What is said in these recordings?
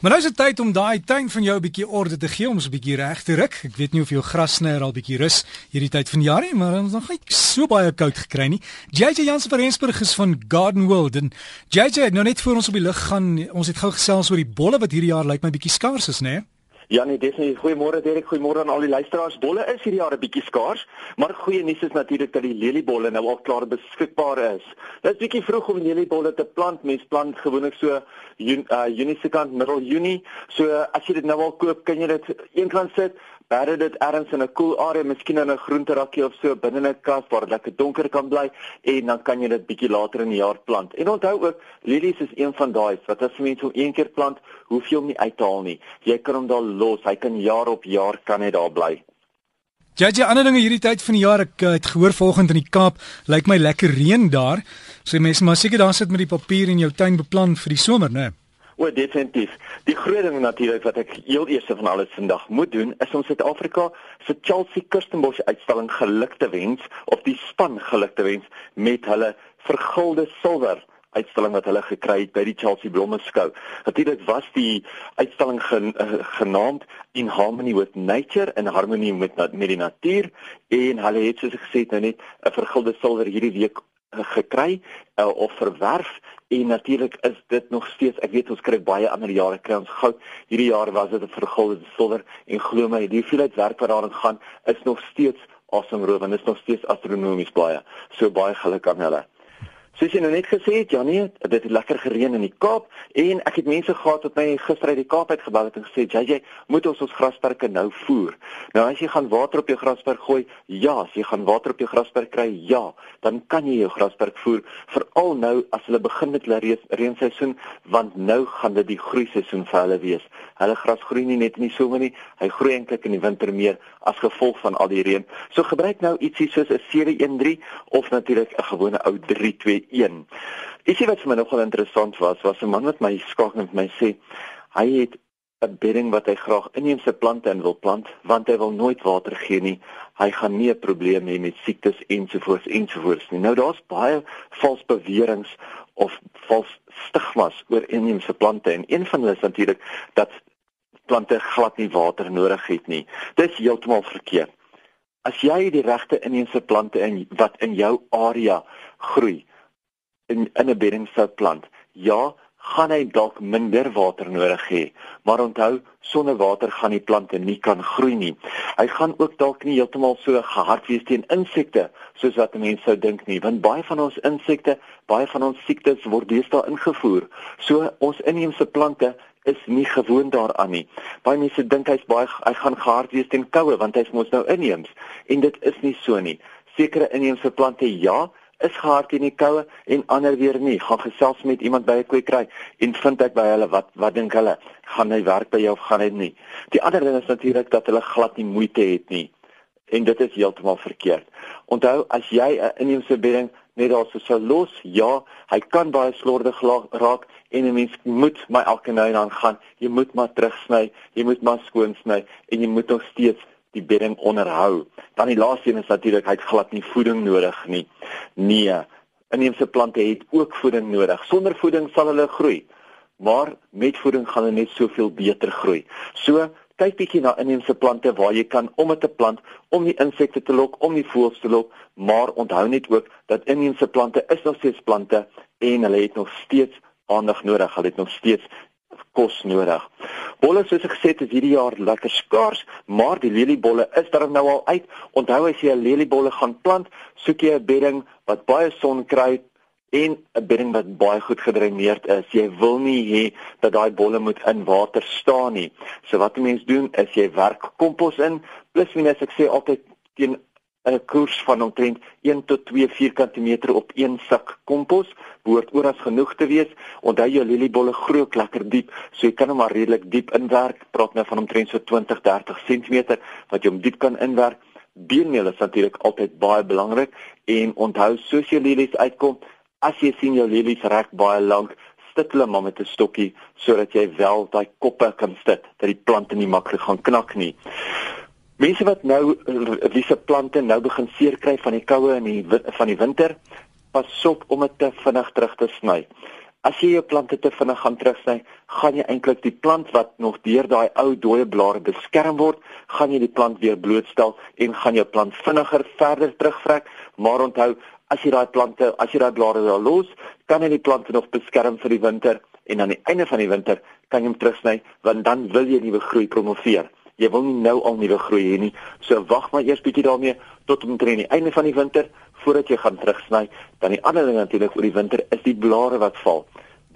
Maar nou is dit tyd om daai tuin van jou 'n bietjie orde te gee, om ons 'n bietjie reg te ruk. Ek weet nie of jou grassnyer al bietjie rus hierdie tyd van die jaar nie, maar ons nog nie so baie koud gekry nie. JJ Jansen van Rensburg is van Garden World en JJ, nou net voor ons op die lug gaan, ons het gou gesels oor die bolle wat hierdie jaar lyk my bietjie skaars is, né? Nee? Ja nee, definitief. Goeiemôre Derek, goeiemôre aan al die luisteraars. Bolle is hierdie jaar 'n bietjie skaars, maar goeie nuus is natuurlik dat die leliebolle nou al klaar beskikbaar is. Dit is bietjie vroeg om leliebolle te plant. Mens plant gewoonlik so Junie uh, Junie se kant, middel Junie. So as jy dit nou al koop, kan jy dit eenkant sit, Berde dit ergens in 'n koel cool area, miskien in 'n groenterakkie of so binne 'n kas waar dit lekker donker kan bly en dan kan jy dit bietjie later in die jaar plant. En onthou ook, lilies is een van daai wat as mense hom een keer plant, hoef jy hom nie uit te haal nie. Jy kan hom daar los. Hy kan jaar op jaar kan hy daar bly. Ja, jy ander dinge hierdie tyd van die jaar, ek uh, het gehoor vanoggend in die Kaap, lyk my lekker reën daar. So mense maar seker daar sit met die papier in jou tuin beplan vir die somer, né? Nee? O, definitief. Die groot ding natuurlik wat ek heel eers van alles vandag moet doen, is om Suid-Afrika se Chelsea Kirstenbosch uitstalling geluk te wens of die span geluk te wens met hulle vergulde silwer uitstalling wat hulle gekry het by die Chelsea Blommeskou. Natuurlik was die uitstalling uh, genaamd In Harmony with Nature in harmonie met met die natuur en hulle het soos ek gesê het nou net 'n vergulde silwer hierdie week gekry uh, of verwerf En natuurlik is dit nog steeds, ek weet ons kry baie ander jare kry ons goud. Hierdie jaar was dit 'n vergulde silwer en glo my, die hoeveelheid werk wat daarin gaan is nog steeds asemrowend. Dit is nog steeds astronomies baie. So baie geluk aan hulle. Soos jy nou net gesê het, Janie, dit het lekker gereën in die Kaap en ek het mense gehad wat my gister uit die Kaap uit gebel het en gesê, "JJ, moet ons ons grasperke nou voer?" Nou as jy gaan water op jou grasperk gooi, ja, as jy gaan water op jou grasperk kry, ja, dan kan jy jou grasperk voer, veral nou as hulle begin met hulle reenseisoen, want nou gaan dit die groei seisoen vir hulle wees. Hulle gras groei nie net in die somer nie, hy groei eintlik in die winter meer as gevolg van al die reën. So gebruik nou ietsie soos 'n 713 of natuurlik 'n gewone ou 32 1. Ietsie wat vir my nogal interessant was, was 'n man wat my skakel met my sê hy het 'n bedding wat hy graag inheemse plante in wil plant want hy wil nooit water gee nie. Hy gaan nie 'n probleem hê met siektes ensovoorts ensovoorts nie. Nou daar's baie vals beweringe of vals stigmas oor inheemse plante en een van hulle is natuurlik dat plante glad nie water nodig het nie. Dis heeltemal verkeerd. As jy die regte inheemse plante in wat in jou area groei, in in 'n beddingsout plant. Ja, gaan hy dalk minder water nodig hê, maar onthou, sonder water gaan die plante nie kan groei nie. Hy gaan ook dalk nie heeltemal so gehard wees teen insekte soos wat mense sou dink nie, want baie van ons insekte, baie van ons siektes word deesdae ingevoer. So ons inheemse plante is nie gewoond daaraan nie. Baie mense dink hy's baie hy gaan gehard wees teen koue want hy's mos nou inheems en dit is nie so nie. Sekere inheemse plante ja, is gehard in die koue en ander weer nie. Gaan gesels met iemand by 'n kwekery en vind ek by hulle wat wat dink hulle? Gaan hy werk by jou of gaan hy nie? Die ander ding is natuurlik dat hulle glad nie moeite het nie. En dit is heeltemal verkeerd. Onthou as jy 'n inheemse bedding net daar sou los, ja, hy kan baie slordig raak en 'n mens moet maar elke nou en dan gaan. Jy moet maar terugsny, jy moet maar skoon sny en jy moet nog steeds die bedding onderhou. Dan die laaste een is natuurlik hy het glad nie voeding nodig nie. Nee, inheemse plante het ook voeding nodig. Sonder voeding sal hulle groei, maar met voeding gaan hulle net soveel beter groei. So kyk bietjie na inheemse plante waar jy kan om dit te plant om die insekte te lok, om die voëls te lok, maar onthou net ook dat inheemse plante is nog steeds plante en hulle het nog steeds aandag nodig. Hulle het nog steeds kos nodig. Bolle soos ek gesê het is hierdie jaar lekker skaars, maar die leliebolle is daar nou al uit. Onthou as jy 'n leliebolle gaan plant, soek jy 'n bedding wat baie son kry en 'n bedding wat baie goed gedreineerd is. Jy wil nie hê dat daai bolle moet in water staan nie. So wat 'n mens doen is jy werk kompos in, plus minus ek sê altyd teen 'n koers van omtrent 1 tot 2 vierkante meter op een sak kompos behoort oral genoeg te wees. Onthou jou leliebolle groei ook lekker diep, so jy kan hom maar redelik diep inwerk. Praat nou van omtrent so 20, 30 cm wat jy hom diep kan inwerk. Beenmeel is natuurlik altyd baie belangrik en onthou soos jou lelies uitkom, as jy sien jou lelies reg baie lank, stit hulle maar met 'n stokkie sodat jy wel daai koppe kan stit dat die plante nie maklik gaan knak nie. Mense wat nou wie se plante nou begin seer kry van die koue en die van die winter, pas op om dit te vinnig terug te sny. As jy jou plante te vinnig gaan terugsny, gaan jy eintlik die plant wat nog deur daai ou dooie blare beskerm word, gaan jy die plant weer blootstel en gaan jou plant vinniger verder terugvrek. Maar onthou, as jy daai plante, as jy daai blare daar los, kan jy die plante nog beskerm vir die winter en aan die einde van die winter kan jy hom terugsny want dan wil jy nuwe groei promoveer. Jy wil nie nou al nuwe groei hê nie. So wag maar eers bietjie daarmee tot omtrent die einde van die winter voordat jy gaan terugsny. Dan die ander ding natuurlik oor die winter is die blare wat val.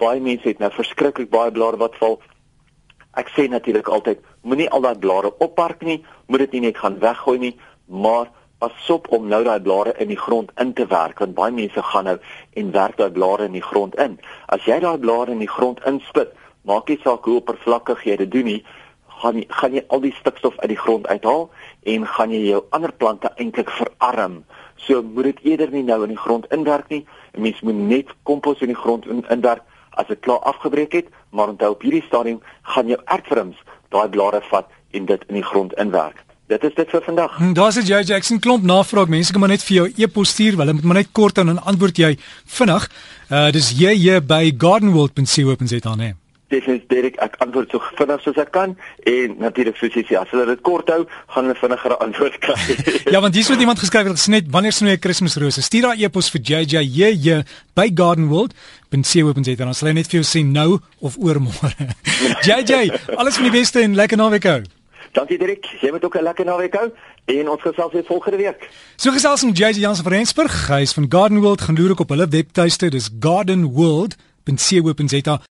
Baie mense het nou verskriklik baie blare wat val. Ek sê natuurlik altyd, moenie al daai blare oppark nie, moet dit nie net gaan weggooi nie, maar pas op om nou daai blare in die grond in te werk want baie mense gaan nou en werk daai blare in die grond in. As jy daai blare in die grond inspit, maak nie saak hoe oppervlakkig jy dit doen nie, gaan gaan jy al die stikstof uit die grond uithaal en gaan jy jou ander plante eintlik verarm. So moet dit eerder nie nou in die grond inwerk nie. 'n Mens moet net kompos in die grond in, inwerk as dit klaar afgebreek het, maar onthou op hierdie stadium gaan jou ertwurms daai blare vat en dit in die grond inwerk. Dit is dit vir vandag. Hm, Daar's dit jy Jackson klomp navraag. Mense kan maar net vir jou e-pos stuur. Hulle moet maar net kort en dan antwoord jy vinnig. Uh dis jy hier by gardenworld.co.za nee. Dis is Derek, ek antwoord so vinnig soos ek kan en natuurlik soos jy sê, as hulle dit kort hou, gaan hulle vinniger antwoord kry. ja, want hier's wat iemand geskryf het, net wanneer snoei jy Kersrose? Stuur daai e-pos vir JJ JJ by gardenworld.co.za. Dan sal hy net vir jou sê nou of oormôre. JJ, alles van die beste en lekker naweek hou. Dankie Derek, jy moet ook 'n lekker naweek hou en ons gesels weer volgende week. So gesels ons JJ Jansen van Rensburg, hy is van Garden World, gaan loer ook op hulle webtuiste, dis gardenworld.co.za.